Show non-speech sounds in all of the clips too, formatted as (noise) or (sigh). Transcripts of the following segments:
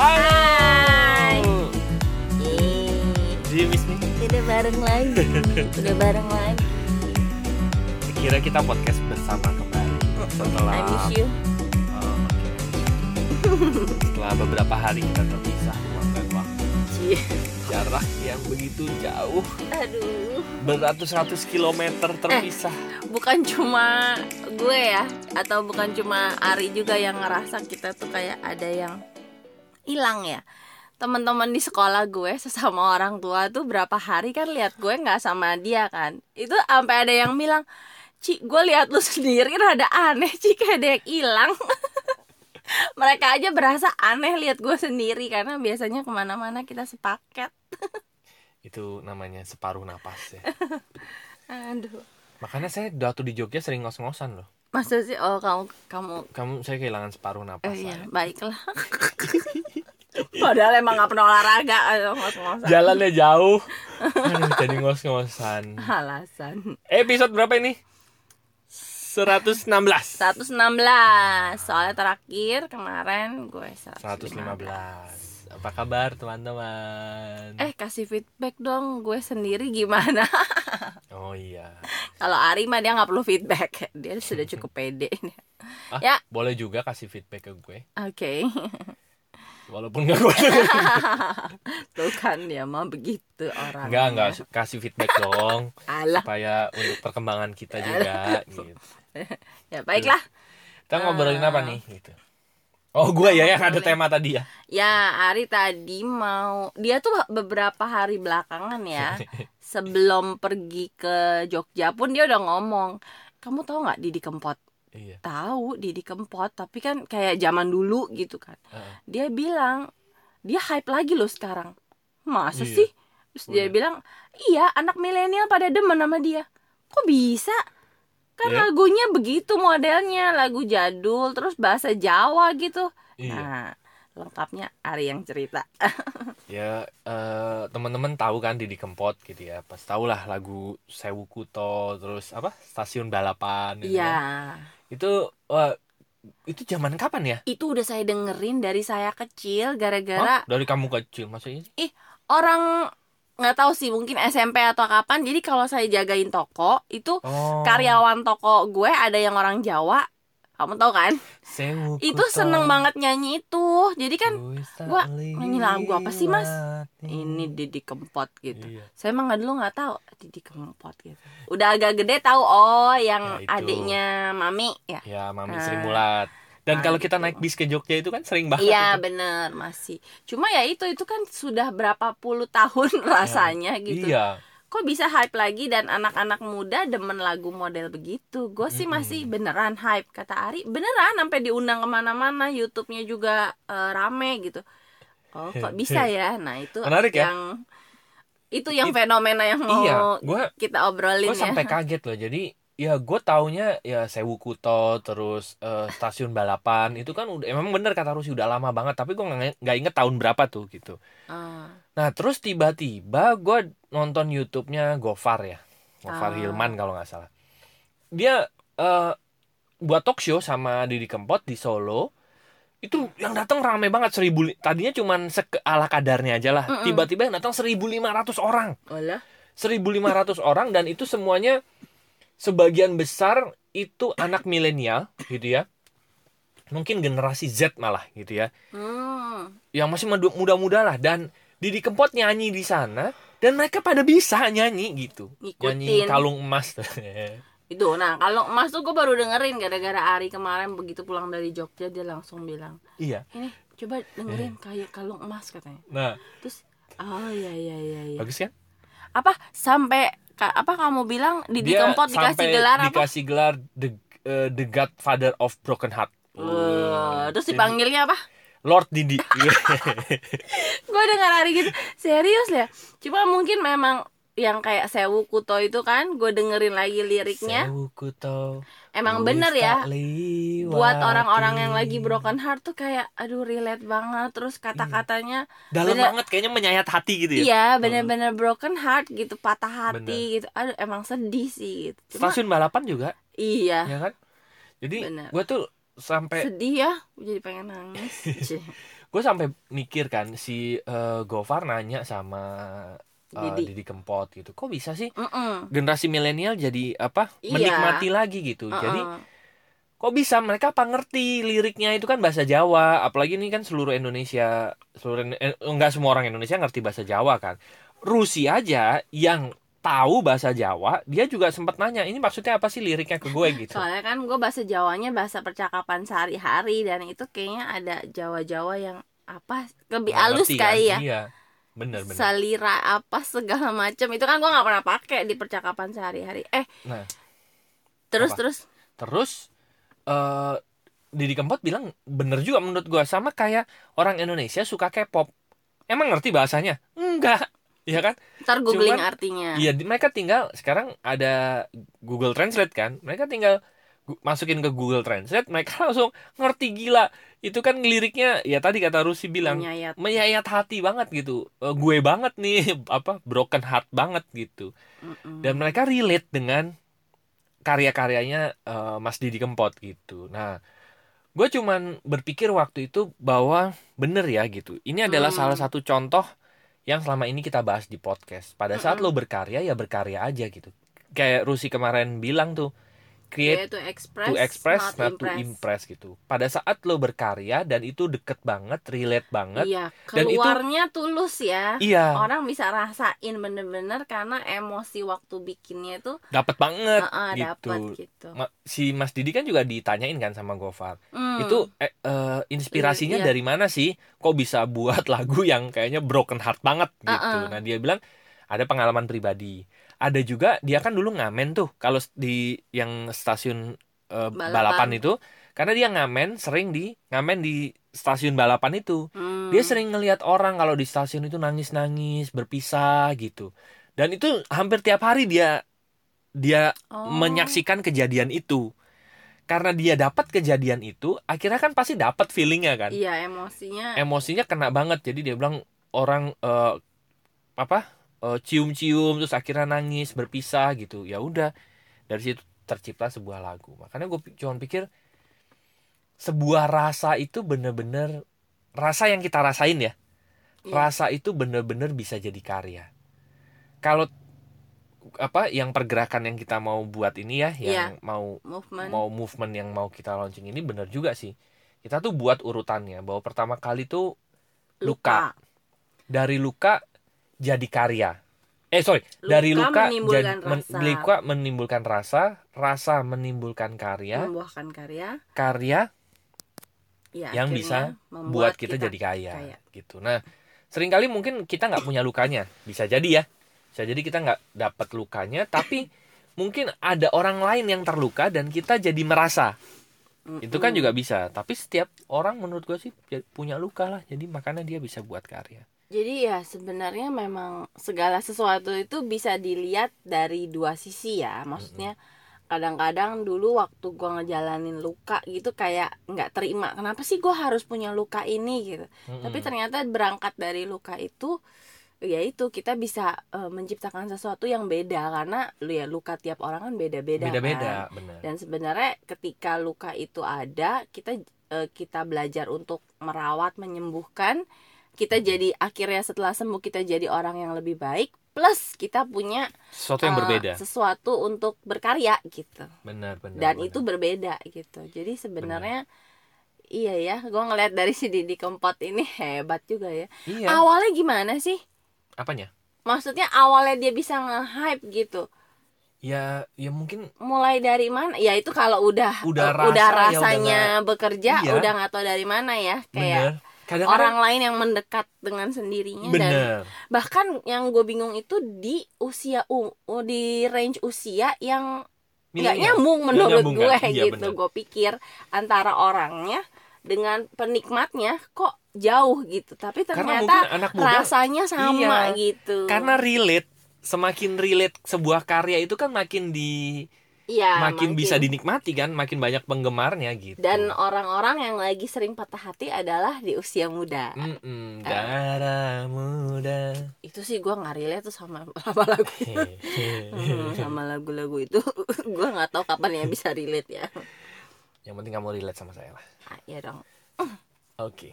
Hai. Yeay, Jadi miss nih, udah bareng lagi, udah bareng lagi. kira kita podcast bersama kembali setelah I miss you. Oh, oke. setelah beberapa hari kita terpisah dan waktu Cie. jarak yang begitu jauh Aduh, beratus-ratus kilometer terpisah. bukan cuma gue ya, atau bukan cuma Ari juga yang ngerasa kita tuh kayak ada yang hilang ya. Teman-teman di sekolah gue sesama orang tua tuh berapa hari kan lihat gue nggak sama dia kan. Itu sampai ada yang bilang, Ci, gue lihat lu (laughs) sendiri rada aneh, Ci, kayak ada yang hilang. (laughs) Mereka aja berasa aneh lihat gue sendiri karena biasanya ke mana-mana kita sepaket. (laughs) Itu namanya separuh napas ya. Aduh. Makanya saya waktu di Jogja sering ngos-ngosan loh. Masa sih oh kamu kamu Kamu saya kehilangan separuh napas eh, iya, baiklah. (laughs) Padahal emang gak pernah olahraga ngos-ngosan. Jalannya jauh. Aduh, jadi ngos-ngosan. Alasan. Episode berapa ini? 116. 116. Soalnya terakhir kemarin gue 115. 115. Apa kabar teman-teman? Eh kasih feedback dong gue sendiri gimana (laughs) Oh iya. Kalau Ari mah dia nggak perlu feedback Dia sudah cukup pede Ah, Ya. boleh juga kasih feedback ke gue. Oke Walaupun gak gue (laughs) Tuh kan dia mah begitu orang Enggak, enggak kasih feedback dong Alah supaya untuk perkembangan kita juga gitu. Ya baiklah Kita ngobrolin apa nih gitu. Oh, gue ya yang ada tema tadi ya. Ya, Ari tadi mau dia tuh beberapa hari belakangan ya (laughs) sebelum pergi ke Jogja pun dia udah ngomong, kamu tahu nggak Didi Kempot? Iya. Tahu Didi Kempot, tapi kan kayak zaman dulu gitu kan. Heeh. Dia bilang dia hype lagi loh sekarang. Masa Iya. sih? Terus Oh, dia iya. bilang, iya anak milenial pada demen sama dia. Kok bisa? Kan Iya. lagunya begitu modelnya, lagu jadul, terus bahasa Jawa gitu. Iya. Nah, lengkapnya Ari yang cerita. (laughs) Ya eh, teman-teman tahu kan Didi Kempot gitu ya. Pas tahu lah lagu Sewu Kuto terus apa? Stasiun balapan gitu Iya, kan. Itu wah, itu zaman kapan ya? itu udah saya dengerin dari saya kecil Hah? gara-gara Dari kamu kecil masa ini? orang nggak tahu sih mungkin SMP atau kapan. Jadi kalau saya jagain toko itu Oh. karyawan toko gue ada yang orang Jawa. Kamu tahu kan? Sewu Itu seneng banget nyanyi itu. Jadi kan gua nyanyi lagu apa sih, Mas? ini Didi Kempot gitu. Iya. Saya emang dulu nggak tahu Didi Kempot gitu. Udah agak gede tahu oh yang Ya, adiknya Mami ya. Ya, Mami Ah. Sri Mulat. Dan Ah, kalau kita gitu. naik bis ke Jogja itu kan sering banget. Iya itu. bener masih. Cuma ya itu itu kan sudah berapa puluh tahun (laughs) rasanya gitu. Iya. Kok bisa hype lagi dan anak-anak muda demen lagu model begitu? Gue sih masih beneran hype kata Ari. Beneran sampai diundang ke mana-mana. YouTube-nya juga eh, rame gitu. Oh kok bisa ya? Nah itu Menarik ya? yang itu yang It- fenomena yang mau Iya, gue kita obrolin gue ya. sampai (laughs) kaget loh. Jadi ya gue taunya ya Sewu Kuto terus eh, stasiun balapan itu kan udah emang bener kata Rusi udah lama banget tapi gue nggak inget tahun berapa tuh gitu. Ah, Nah terus tiba-tiba gue nonton YouTube-nya Gofar ya, Gofar Ah. Hilman kalau nggak salah. Dia eh, buat talk show sama Didi Kempot di Solo. Itu yang datang rame banget seribu tadinya cuman seke ala kadarnya aja lah. Tiba-tiba yang datang 1500 orang. Olah. 1500 orang dan itu semuanya sebagian besar itu anak milenial gitu ya. Mungkin generasi Z malah gitu ya Hmm. yang masih muda- muda-muda lah dan Didi Kempot nyanyi di sana dan mereka pada bisa nyanyi gitu nyanyi Ngikutin. kalung emas (laughs) Itu, nah kalau emas tuh gue baru dengerin gara-gara Ari kemarin begitu pulang dari Jogja dia langsung bilang, iya ini coba dengerin kayak kalung emas katanya. nah Terus, oh iya iya iya. iya. bagus kan Apa sampai apa kamu bilang Didi dia Kempot dikasih gelar apa? dikasih gelar the eh, the Godfather of Broken Heart Wah, terus Jadi, dipanggilnya apa? Lord Didi (laughs) Gue dengar Ari gitu, serius ya. Cuma mungkin memang yang kayak Sewu Kuto itu kan, gue dengerin lagi liriknya. Sewu Kuto, Emang bener ya. liwati. buat orang-orang yang lagi broken heart tuh kayak aduh relate banget. Terus kata-katanya dalam bener- banget kayaknya menyayat hati gitu ya? Iya bener-bener broken heart gitu patah hati Bener. gitu. Aduh emang sedih sih gitu. Cuma stasiun balapan juga? Iya. Ya kan? Jadi gue tuh sampai sedih ya jadi pengen nangis. (laughs) Gue sampai mikir kan si eh, Gofar nanya sama eh, Didi. Didi Kempot gitu kok bisa sih Mm-mm. generasi milenial jadi apa Iya. menikmati lagi gitu jadi Uh-uh. kok bisa mereka apa ngerti liriknya itu kan bahasa Jawa apalagi ini kan seluruh Indonesia seluruh eh, enggak semua orang Indonesia ngerti bahasa Jawa kan Rusi aja yang tahu bahasa Jawa dia juga sempat nanya ini maksudnya apa sih liriknya ke gue gitu soalnya kan gue bahasa Jawanya bahasa percakapan sehari-hari dan itu kayaknya ada Jawa-Jawa yang apa lebih halus ngerti kan? kayak ya iya bener bener. Salira apa segala macam itu kan gue nggak pernah pakai di percakapan sehari-hari. Eh Nah. terus Apa? terus? Terus eh Didi Kempot bilang bener juga menurut gue sama kayak orang Indonesia suka K-pop. Emang ngerti bahasanya? Enggak. Iya kan? Ntar googling Cuman- artinya. Iya, mereka tinggal sekarang ada Google Translate kan. Mereka tinggal masukin ke Google Translate, mereka (laughs) langsung ngerti gila. Itu kan liriknya ya tadi kata Rusi bilang menyayat menyayat hati banget gitu. Eh, gue banget nih (laughs) apa broken heart banget gitu. Mm-mm. Dan mereka relate dengan karya-karyanya eh, Mas Didi Kempot gitu. Nah, gue cuman berpikir waktu itu bahwa bener ya gitu. Ini adalah Hmm. salah satu contoh yang selama ini kita bahas di podcast. Pada saat Mm-mm. lo berkarya ya berkarya aja gitu. Kayak Rusi kemarin bilang tuh, create to express, to express, not, not to impress gitu. Pada saat lo berkarya dan itu deket banget, relate banget, Iya, Dan itu- keluarnya tulus ya. iya, Orang bisa rasain bener-bener karena emosi waktu bikinnya itu dapat banget uh, gitu. dapat gitu. Ma- Si Mas Didi kan juga ditanyain kan sama Gofar. Hmm. itu eh, eh, inspirasinya Iya. dari mana sih kok bisa buat (laughs) lagu yang kayaknya broken heart banget gitu Uh-uh. nah dia bilang ada pengalaman pribadi ada juga dia kan dulu ngamen tuh kalau di yang stasiun eh, Balapan. balapan. itu karena dia ngamen sering di ngamen di stasiun balapan itu Hmm. dia sering ngelihat orang kalau di stasiun itu nangis nangis berpisah gitu dan itu hampir tiap hari dia dia Oh. menyaksikan kejadian itu karena dia dapat kejadian itu akhirnya kan pasti dapat feelingnya kan Iya, emosinya emosinya kena banget jadi dia bilang orang eh, apa cium-cium terus akhirnya nangis berpisah gitu. Ya udah dari situ tercipta sebuah lagu. Makanya gue cuma pikir sebuah rasa itu bener-bener rasa yang kita rasain ya. Iya. rasa itu bener-bener bisa jadi karya. Kalau apa yang pergerakan yang kita mau buat ini ya yang mau movement. mau movement yang mau kita launching ini bener juga sih. Kita tuh buat urutannya. Bahwa pertama kali tuh luka. dari luka jadi karya. Eh sorry. Dari luka menimbulkan jadi men- rasa. luka menimbulkan rasa rasa menimbulkan karya. Membuahkan karya. Karya ya, yang bisa membuat buat kita, jadi kaya, kaya. gitu. Nah sering kali mungkin kita nggak punya lukanya. Bisa jadi ya. Bisa jadi kita nggak dapat lukanya tapi (laughs) mungkin ada orang lain yang terluka dan kita jadi merasa. Itu kan Mm-mm. juga bisa. Tapi setiap orang menurut gue sih ya punya luka lah. Jadi makanya dia bisa buat karya Jadi ya sebenarnya memang segala sesuatu itu bisa dilihat dari dua sisi ya. Maksudnya kadang-kadang dulu waktu gua ngejalanin luka gitu kayak nggak terima. Kenapa sih gua harus punya luka ini gitu. Tapi Mm-mm. ternyata berangkat dari luka itu ya itu kita bisa eh, menciptakan sesuatu yang beda karena lu ya luka tiap orang kan beda-beda kan. benar Dan sebenarnya ketika luka itu ada, kita eh, kita belajar untuk merawat, menyembuhkan. Kita jadi akhirnya setelah sembuh kita jadi orang yang lebih baik. Plus kita punya sesuatu yang eh, berbeda sesuatu untuk berkarya gitu. benar benar Dan benar. itu berbeda gitu. Jadi sebenarnya iya ya, gue ngeliat dari (laughs) si Didi Kempot ini hebat juga ya. iya Awalnya gimana sih? apanya Maksudnya awalnya dia bisa nge-hype gitu. ya ya mungkin mulai dari mana ya itu kalau udah Udah rasa, udah ya udah rasanya bekerja Iya. udah nggak tahu dari mana ya kayak benar kadang-kadang orang lain yang mendekat dengan sendirinya dan benar bahkan yang gue bingung itu di usia u di range usia yang nggak nyambung menurut nyambung gue kan? Gitu bener. gue pikir antara orangnya dengan penikmatnya kok jauh gitu tapi ternyata anak muda rasanya sama Iya. gitu karena relate semakin relate sebuah karya itu kan makin di Iya, makin, bisa dinikmati kan makin banyak penggemarnya gitu dan orang-orang yang lagi sering patah hati adalah di usia muda Mm-mm, Eh. darah muda itu sih gue nggak relate tuh sama (laughs) sama lagu (laughs) Hmm, sama lagu-lagu itu (laughs) gue nggak tahu kapan ya bisa relate ya yang penting kamu relate sama saya lah ah, ya dong Oke.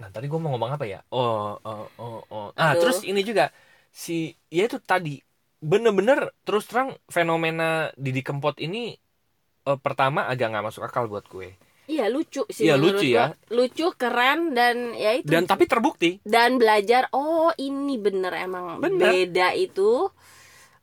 Nah, tadi gue mau ngomong apa ya? Oh, oh, oh, oh. Ah, Aduh. terus ini juga si ya itu tadi bener-bener terus terang fenomena Didi Kempot ini eh, pertama agak nggak masuk akal buat gue. Iya lucu sih Iya, lucu ya. Lucu, keren dan ya itu. Dan tapi terbukti dan belajar oh ini bener emang Bener. beda itu.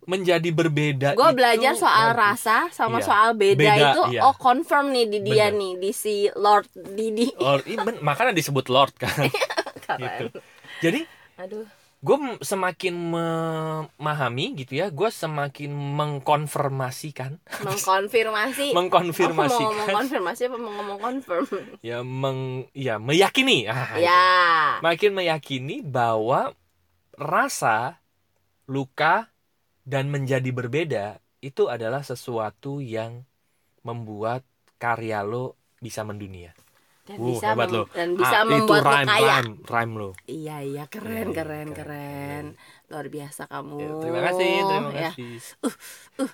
menjadi berbeda. Gue belajar soal bagus. rasa sama Iya. soal beda, Beda, itu iya. oh confirm nih di dia Bener. nih di si Lord Didi. Lord, iya, makanya disebut Lord kan. (laughs) Keren. gitu. Jadi Aduh. Gue semakin memahami gitu ya, gue semakin mengkonfirmasikan, Mengkonfirmasi. (laughs) mengkonfirmasikan, Aku mau ngomong konfirmasi apa mau ngomong confirm? (laughs) ya meng, ya meyakini, ah, itu. ya. makin meyakini bahwa rasa, luka dan menjadi berbeda itu adalah sesuatu yang membuat karya lo bisa mendunia. Dan Wuh, bisa hebat mem- lo. dan bisa Ah, membuat itu rhyme, kaya. rhyme, rhyme lo. Iya iya keren iya, keren keren, keren. Luar biasa kamu. Ya, terima kasih, terima Ya. kasih.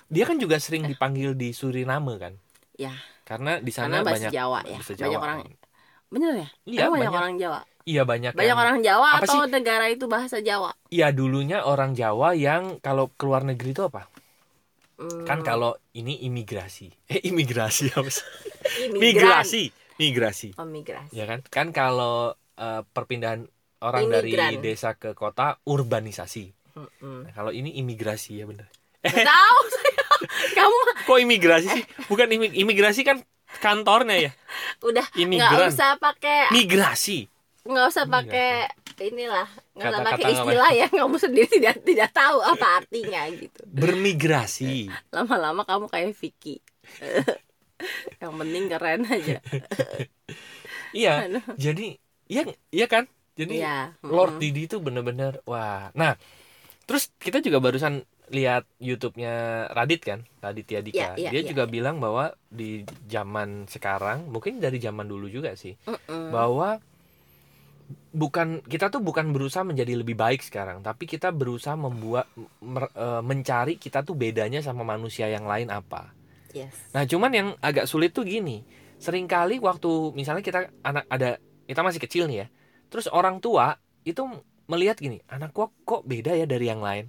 Dia kan juga sering dipanggil di Suriname kan, Ya, karena di karena sana bahasa banyak Jawa ya. bahasa Banyak Jawa. orang Bener ya? Iya, banyak, banyak. orang Jawa. Iya banyak. Banyak yang- orang Jawa Apa atau sih? negara itu bahasa Jawa? Iya dulunya orang Jawa yang kalau keluar negeri itu apa? Hmm, Kan kalau ini imigrasi. Eh imigrasi apa sih? (laughs) Migrasi, migrasi. Oh, migrasi. Ya kan? Kan kalau eh, perpindahan orang Imigran. dari desa ke kota urbanisasi. Mm-mm. Nah, kalau ini imigrasi ya bener. Tahu saya. (laughs) Kamu Kok imigrasi sih? Bukan imi- imigrasi kan kantornya ya. udah nggak usah pakai Migrasi. nggak usah pakai inilah nggak usah pakai istilah ya kamu sendiri tidak tidak tahu apa artinya gitu Bermigrasi. lama-lama kamu kayak Vicky (laughs) (laughs) yang penting keren aja (laughs) Iya. Aduh. Jadi iya iya kan? Jadi Iya, Lord mm-mm. Didi itu bener-bener wah. Nah, terus kita juga barusan lihat YouTube-nya Radit kan, Raditya Dika. Iya, iya, Dia iya, juga iya. bilang bahwa di zaman sekarang, mungkin dari zaman dulu juga sih, Mm-mm. bahwa bukan kita tuh bukan berusaha menjadi lebih baik sekarang, tapi kita berusaha membuat mer- eh, mencari kita tuh bedanya sama manusia yang lain apa. Yes Nah, cuman yang agak sulit tuh gini. Seringkali waktu misalnya kita anak ada kita masih kecil nih ya. Terus orang tua itu melihat gini, anak gua kok beda ya dari yang lain.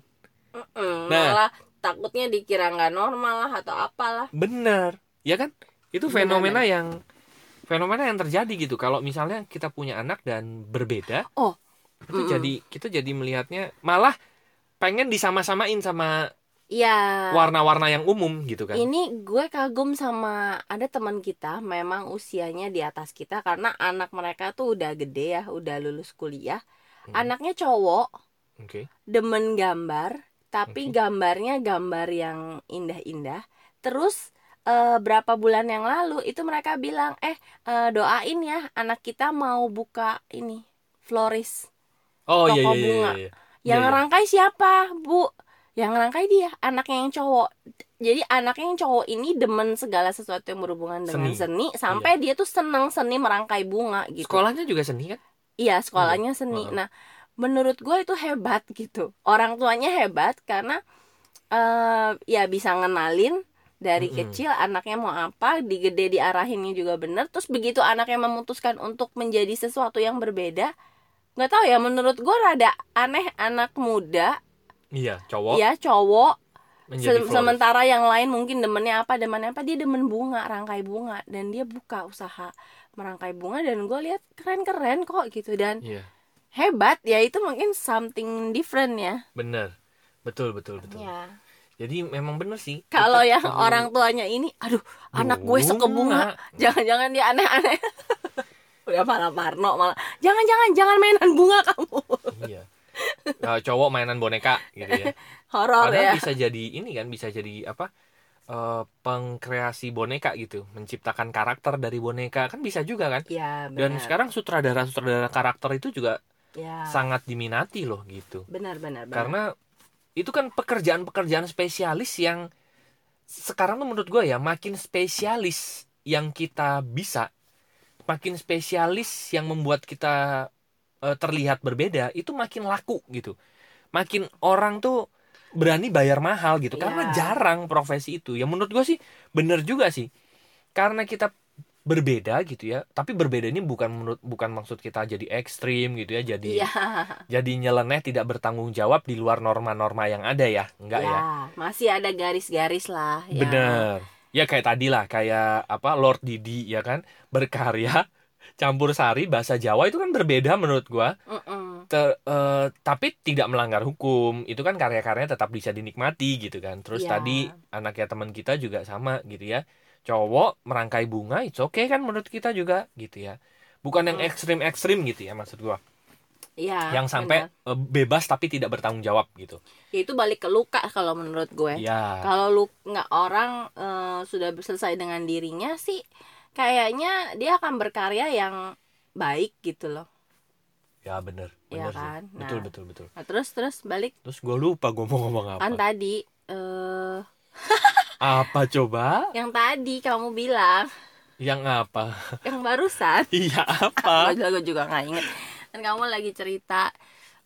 Mm-mm. Nah. malah takutnya dikira nggak normal lah atau apalah Bener, ya kan? Itu Bener, fenomena yang fenomena yang terjadi gitu. Kalau misalnya kita punya anak dan berbeda, Oh. itu Mm-mm. jadi kita jadi melihatnya malah pengen disama-samain sama ya warna-warna yang umum gitu kan. Ini gue kagum sama ada teman kita memang usianya di atas kita karena anak mereka tuh udah gede ya, udah lulus kuliah. Hmm. Anaknya cowok, Oke. demen gambar, tapi Oke. gambarnya gambar yang indah-indah. Terus eh, berapa bulan yang lalu itu mereka bilang, "Eh, eh, doain ya anak kita mau buka ini florist." Oh iya Toko iya iya. bunga. iya. Yang Iya, iya. rangkai siapa, Bu? Yang rangkai dia, anaknya yang cowok. Jadi anaknya yang cowok ini demen segala sesuatu yang berhubungan dengan Seni. seni, Iya. sampai dia tuh seneng seni merangkai bunga gitu. Sekolahnya juga seni kan? Iya, sekolahnya seni. Heeh. Nah, menurut gue itu hebat gitu. Orang tuanya hebat karena eh ya bisa ngenalin dari Mm-mm. kecil anaknya mau apa, digede diarahinnya juga bener. Terus begitu anaknya memutuskan untuk menjadi sesuatu yang berbeda, nggak tahu ya. Menurut gue rada aneh anak muda Iya, cowok. Ya cowok. Menjadi Se- florist. sementara yang lain mungkin demennya apa demennya apa dia demen bunga rangkai bunga. Dan dia buka usaha merangkai bunga dan gue lihat keren keren kok gitu. Dan Iya, hebat ya itu mungkin something different ya. Bener. Betul, betul, betul. ya Jadi memang bener sih. kalau yang perlu orang tuanya ini aduh anak gue suka bunga. jangan-jangan dia aneh-aneh. (laughs) Udah malah Parno malah jangan-jangan jangan mainan bunga kamu. Iya. Nah, cowok mainan boneka gitu ya. (laughs) horor Padahal ya bisa jadi ini kan, bisa jadi apa? eh, pengkreasi boneka gitu, menciptakan karakter dari boneka kan bisa juga kan? ya Dan sekarang sutradara-sutradara karakter itu juga ya sangat diminati loh gitu. benar benar benar Karena itu kan pekerjaan-pekerjaan spesialis yang sekarang tuh menurut gue ya makin spesialis yang kita bisa, makin spesialis yang membuat kita eh, terlihat berbeda itu makin laku gitu. Makin orang tuh berani bayar mahal gitu karena Iya. jarang profesi itu. Ya menurut gue sih bener juga sih. Karena kita berbeda gitu ya tapi berbeda ini bukan menurut bukan maksud kita jadi ekstrim gitu ya jadi Iya. jadi nyeleneh tidak bertanggung jawab di luar norma-norma yang ada ya enggak ya, Ya, masih ada garis-garis lah. ya. bener ya kayak tadi lah kayak apa Lord Didi ya kan berkarya campur sari bahasa Jawa itu kan berbeda menurut gua Mm-mm. Te- eh, tapi tidak melanggar hukum itu kan karya-karyanya tetap bisa dinikmati gitu kan terus Iya. tadi anaknya teman kita juga sama gitu ya cowok merangkai bunga itu oke kan menurut kita juga gitu ya bukan yang ekstrim-ekstrim gitu ya maksud gua Iya. yang sampai benar. eh, bebas tapi tidak bertanggung jawab gitu Ya, itu balik ke luka kalau menurut gue. ya Kalau lu nggak orang eh, sudah selesai dengan dirinya sih, kayaknya dia akan berkarya yang baik gitu loh. ya bener. Iya bener sih. kan? betul Nah. betul betul. Nah, terus terus balik. Terus gue lupa gue mau ngomong apa. Kan tadi eh apa coba? yang tadi kamu bilang. Yang apa? Yang barusan. (laughs) Iya apa? Gue juga nggak inget dan kamu lagi cerita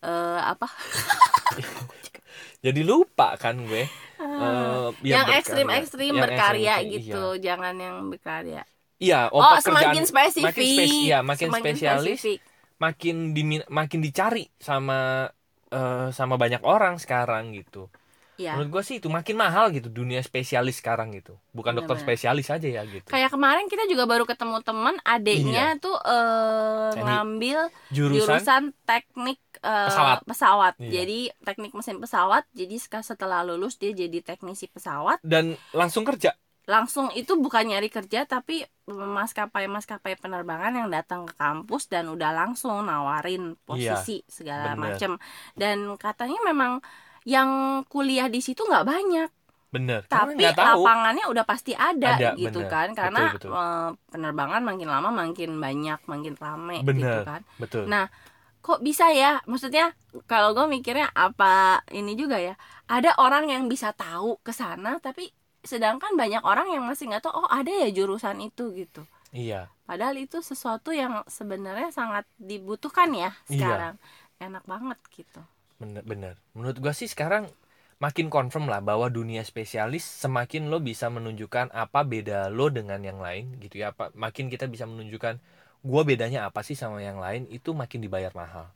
eh apa? (laughs) Jadi lupa kan gue? Eh, yang berkarya. ekstrim ekstrim Yang berkarya ekstrim, gitu jangan yang berkarya iya, iya oh, oh, semakin spesifik makin spes- iya, makin Semakin spesialis spesifik. makin dimin- makin dicari sama eh, sama banyak orang sekarang gitu Iya. menurut gue sih itu makin mahal gitu dunia spesialis sekarang gitu bukan dokter spesialis aja ya gitu kayak kemarin kita juga baru ketemu teman adiknya tuh eh, Teknik ngambil jurusan, jurusan teknik eh, Pesawat. pesawat. Iya. Jadi teknik mesin pesawat. Jadi setelah lulus dia jadi teknisi pesawat. dan langsung kerja Langsung itu bukan nyari kerja tapi maskapai maskapai penerbangan yang datang ke kampus dan udah langsung nawarin posisi segala bener. macam. Dan katanya memang yang kuliah di situ nggak banyak, bener tapi tahu lapangannya udah pasti ada, Ada, gitu bener. kan. Karena Betul, betul. eh, penerbangan makin lama makin banyak, makin rame gitu kan betul Nah, kok bisa ya maksudnya kalau gue mikirnya apa ini juga ya ada orang yang bisa tahu ke sana tapi sedangkan banyak orang yang masih nggak tahu oh ada ya jurusan itu gitu. Iya. Padahal itu sesuatu yang sebenarnya sangat dibutuhkan ya Iya. sekarang. Enak banget gitu. Bener bener. Menurut gua sih sekarang makin confirm lah bahwa dunia spesialis semakin lo bisa menunjukkan apa beda lo dengan yang lain gitu ya. Apa makin kita bisa menunjukkan gua bedanya apa sih sama yang lain itu makin dibayar mahal.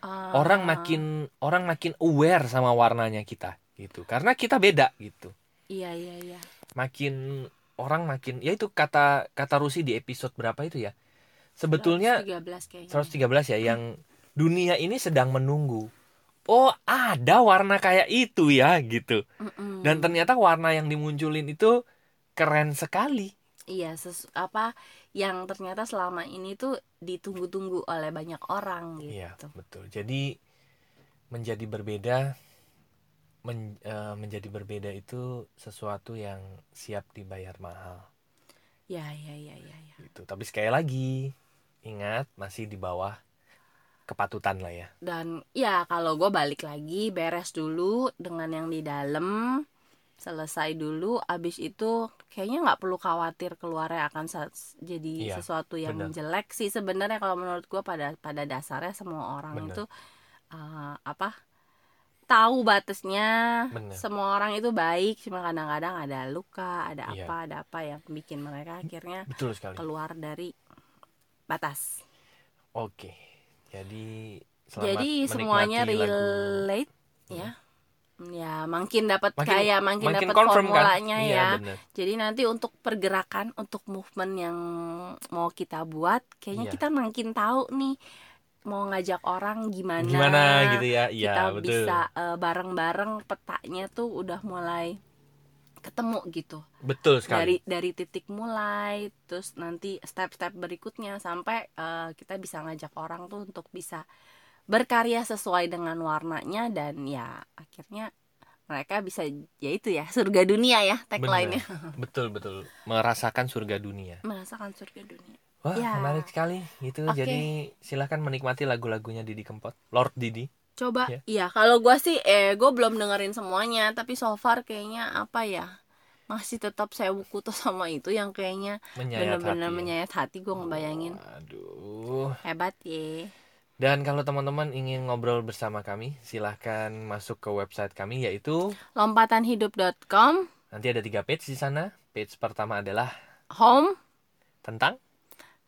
Ah, orang makin orang makin aware sama warnanya kita gitu. Karena kita beda gitu iya iya iya. Makin orang makin ya itu kata kata Rusi di episode berapa itu ya? Sebetulnya 113 kayaknya. 113 ya yang dunia ini sedang menunggu. Oh ada warna kayak itu ya gitu. Mm-mm. dan ternyata warna yang dimunculin itu keren sekali. Iya sesu- apa yang ternyata selama ini tuh ditunggu-tunggu oleh banyak orang gitu. iya betul. Jadi menjadi berbeda men- eh, menjadi berbeda itu sesuatu yang siap dibayar mahal ya ya ya ya, ya. gitu tapi sekali lagi ingat masih di bawah kepatutan lah ya dan ya kalau gue balik lagi beres dulu dengan yang di dalam selesai dulu abis itu kayaknya nggak perlu khawatir keluarnya akan jadi Iya, sesuatu yang benar. jelek sih sebenarnya kalau menurut gue pada pada dasarnya semua orang Benar. itu uh, apa tahu batasnya Benar. semua orang itu baik cuma kadang-kadang ada luka ada Iya. apa ada apa yang bikin mereka akhirnya betul sekali keluar dari batas oke jadi selamat jadi semuanya menikmati lagu. relate ya ya makin dapat kayak makin, makin dapat kan formulanya iya, ya bener. jadi nanti untuk pergerakan untuk movement yang mau kita buat kayaknya Iya. kita makin tahu nih mau ngajak orang gimana gimana gitu ya? Iya kita betul. bisa eh, bareng-bareng petanya tuh udah mulai ketemu gitu. Betul sekali. Dari dari titik mulai terus nanti step-step berikutnya sampai eh, kita bisa ngajak orang tuh untuk bisa berkarya sesuai dengan warnanya dan ya akhirnya mereka bisa ya itu ya surga dunia ya tagline-nya. Betul betul. Merasakan surga dunia. Merasakan surga dunia wah Ya. menarik sekali. Gitu Oke. jadi silahkan menikmati lagu-lagunya Didi Kempot. Lord Didi. Coba. Ya. iya kalau gua sih eh gue belum dengerin semuanya tapi so far kayaknya apa ya masih tetap saya buku tuh sama itu yang kayaknya menyayat bener-bener hati menyayat hati gue ngebayangin. Aduh hebat ya dan kalau teman-teman ingin ngobrol bersama kami silahkan masuk ke website kami yaitu lompatanhidup.com nanti ada tiga page di sana. Page pertama adalah home. Tentang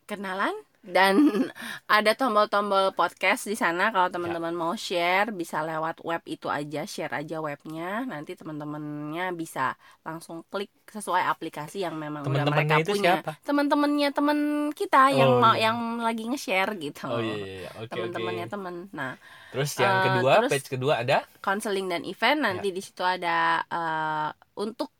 kenalan dan (laughs) ada tombol-tombol podcast di sana kalau teman-teman mau share bisa lewat web itu aja share aja webnya nanti teman-temannya bisa langsung klik sesuai aplikasi yang memang udah Teman-temannya mereka itu punya siapa? teman-temannya teman kita yang Oh, mau iya. yang lagi nge-share gitu Oh iya, iya, iya. oke oke. teman-temannya teman nah Terus yang Eh, kedua, terus- page kedua ada counseling dan event nanti Ya. di situ ada eh, untuk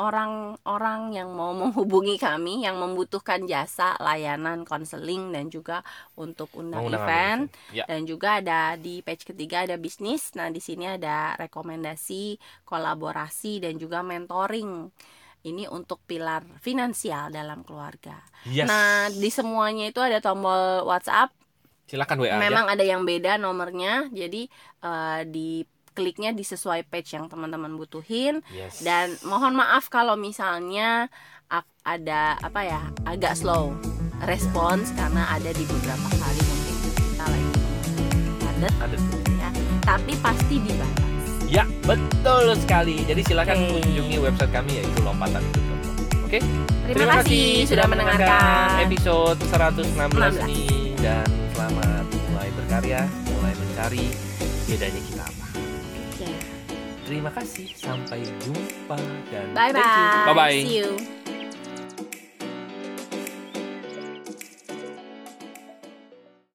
orang-orang yang mau (laughs) menghubungi kami yang membutuhkan jasa layanan konseling dan juga untuk undang mengundang event. Ya. dan juga ada di page ketiga ada bisnis nah di sini ada rekomendasi kolaborasi dan juga mentoring ini untuk pilar finansial dalam keluarga Yes. nah di semuanya itu ada tombol WhatsApp Silakan WA aja. memang ada yang beda nomornya jadi eh, di kliknya di sesuai page yang teman-teman butuhin Yes. dan mohon maaf kalau misalnya ada apa ya agak slow respons karena ada di beberapa kali mungkin kita lagi padat ada. ya tapi pasti dibalas Ya, betul sekali. Jadi silakan Oke. kunjungi website kami yaitu lompatan Oke. terima, kasih sudah mendengarkan episode 116 16. ini dan selamat mulai berkarya, mulai mencari bedanya kita. Terima kasih, sampai jumpa dan bye thank you. bye Bye bye. see you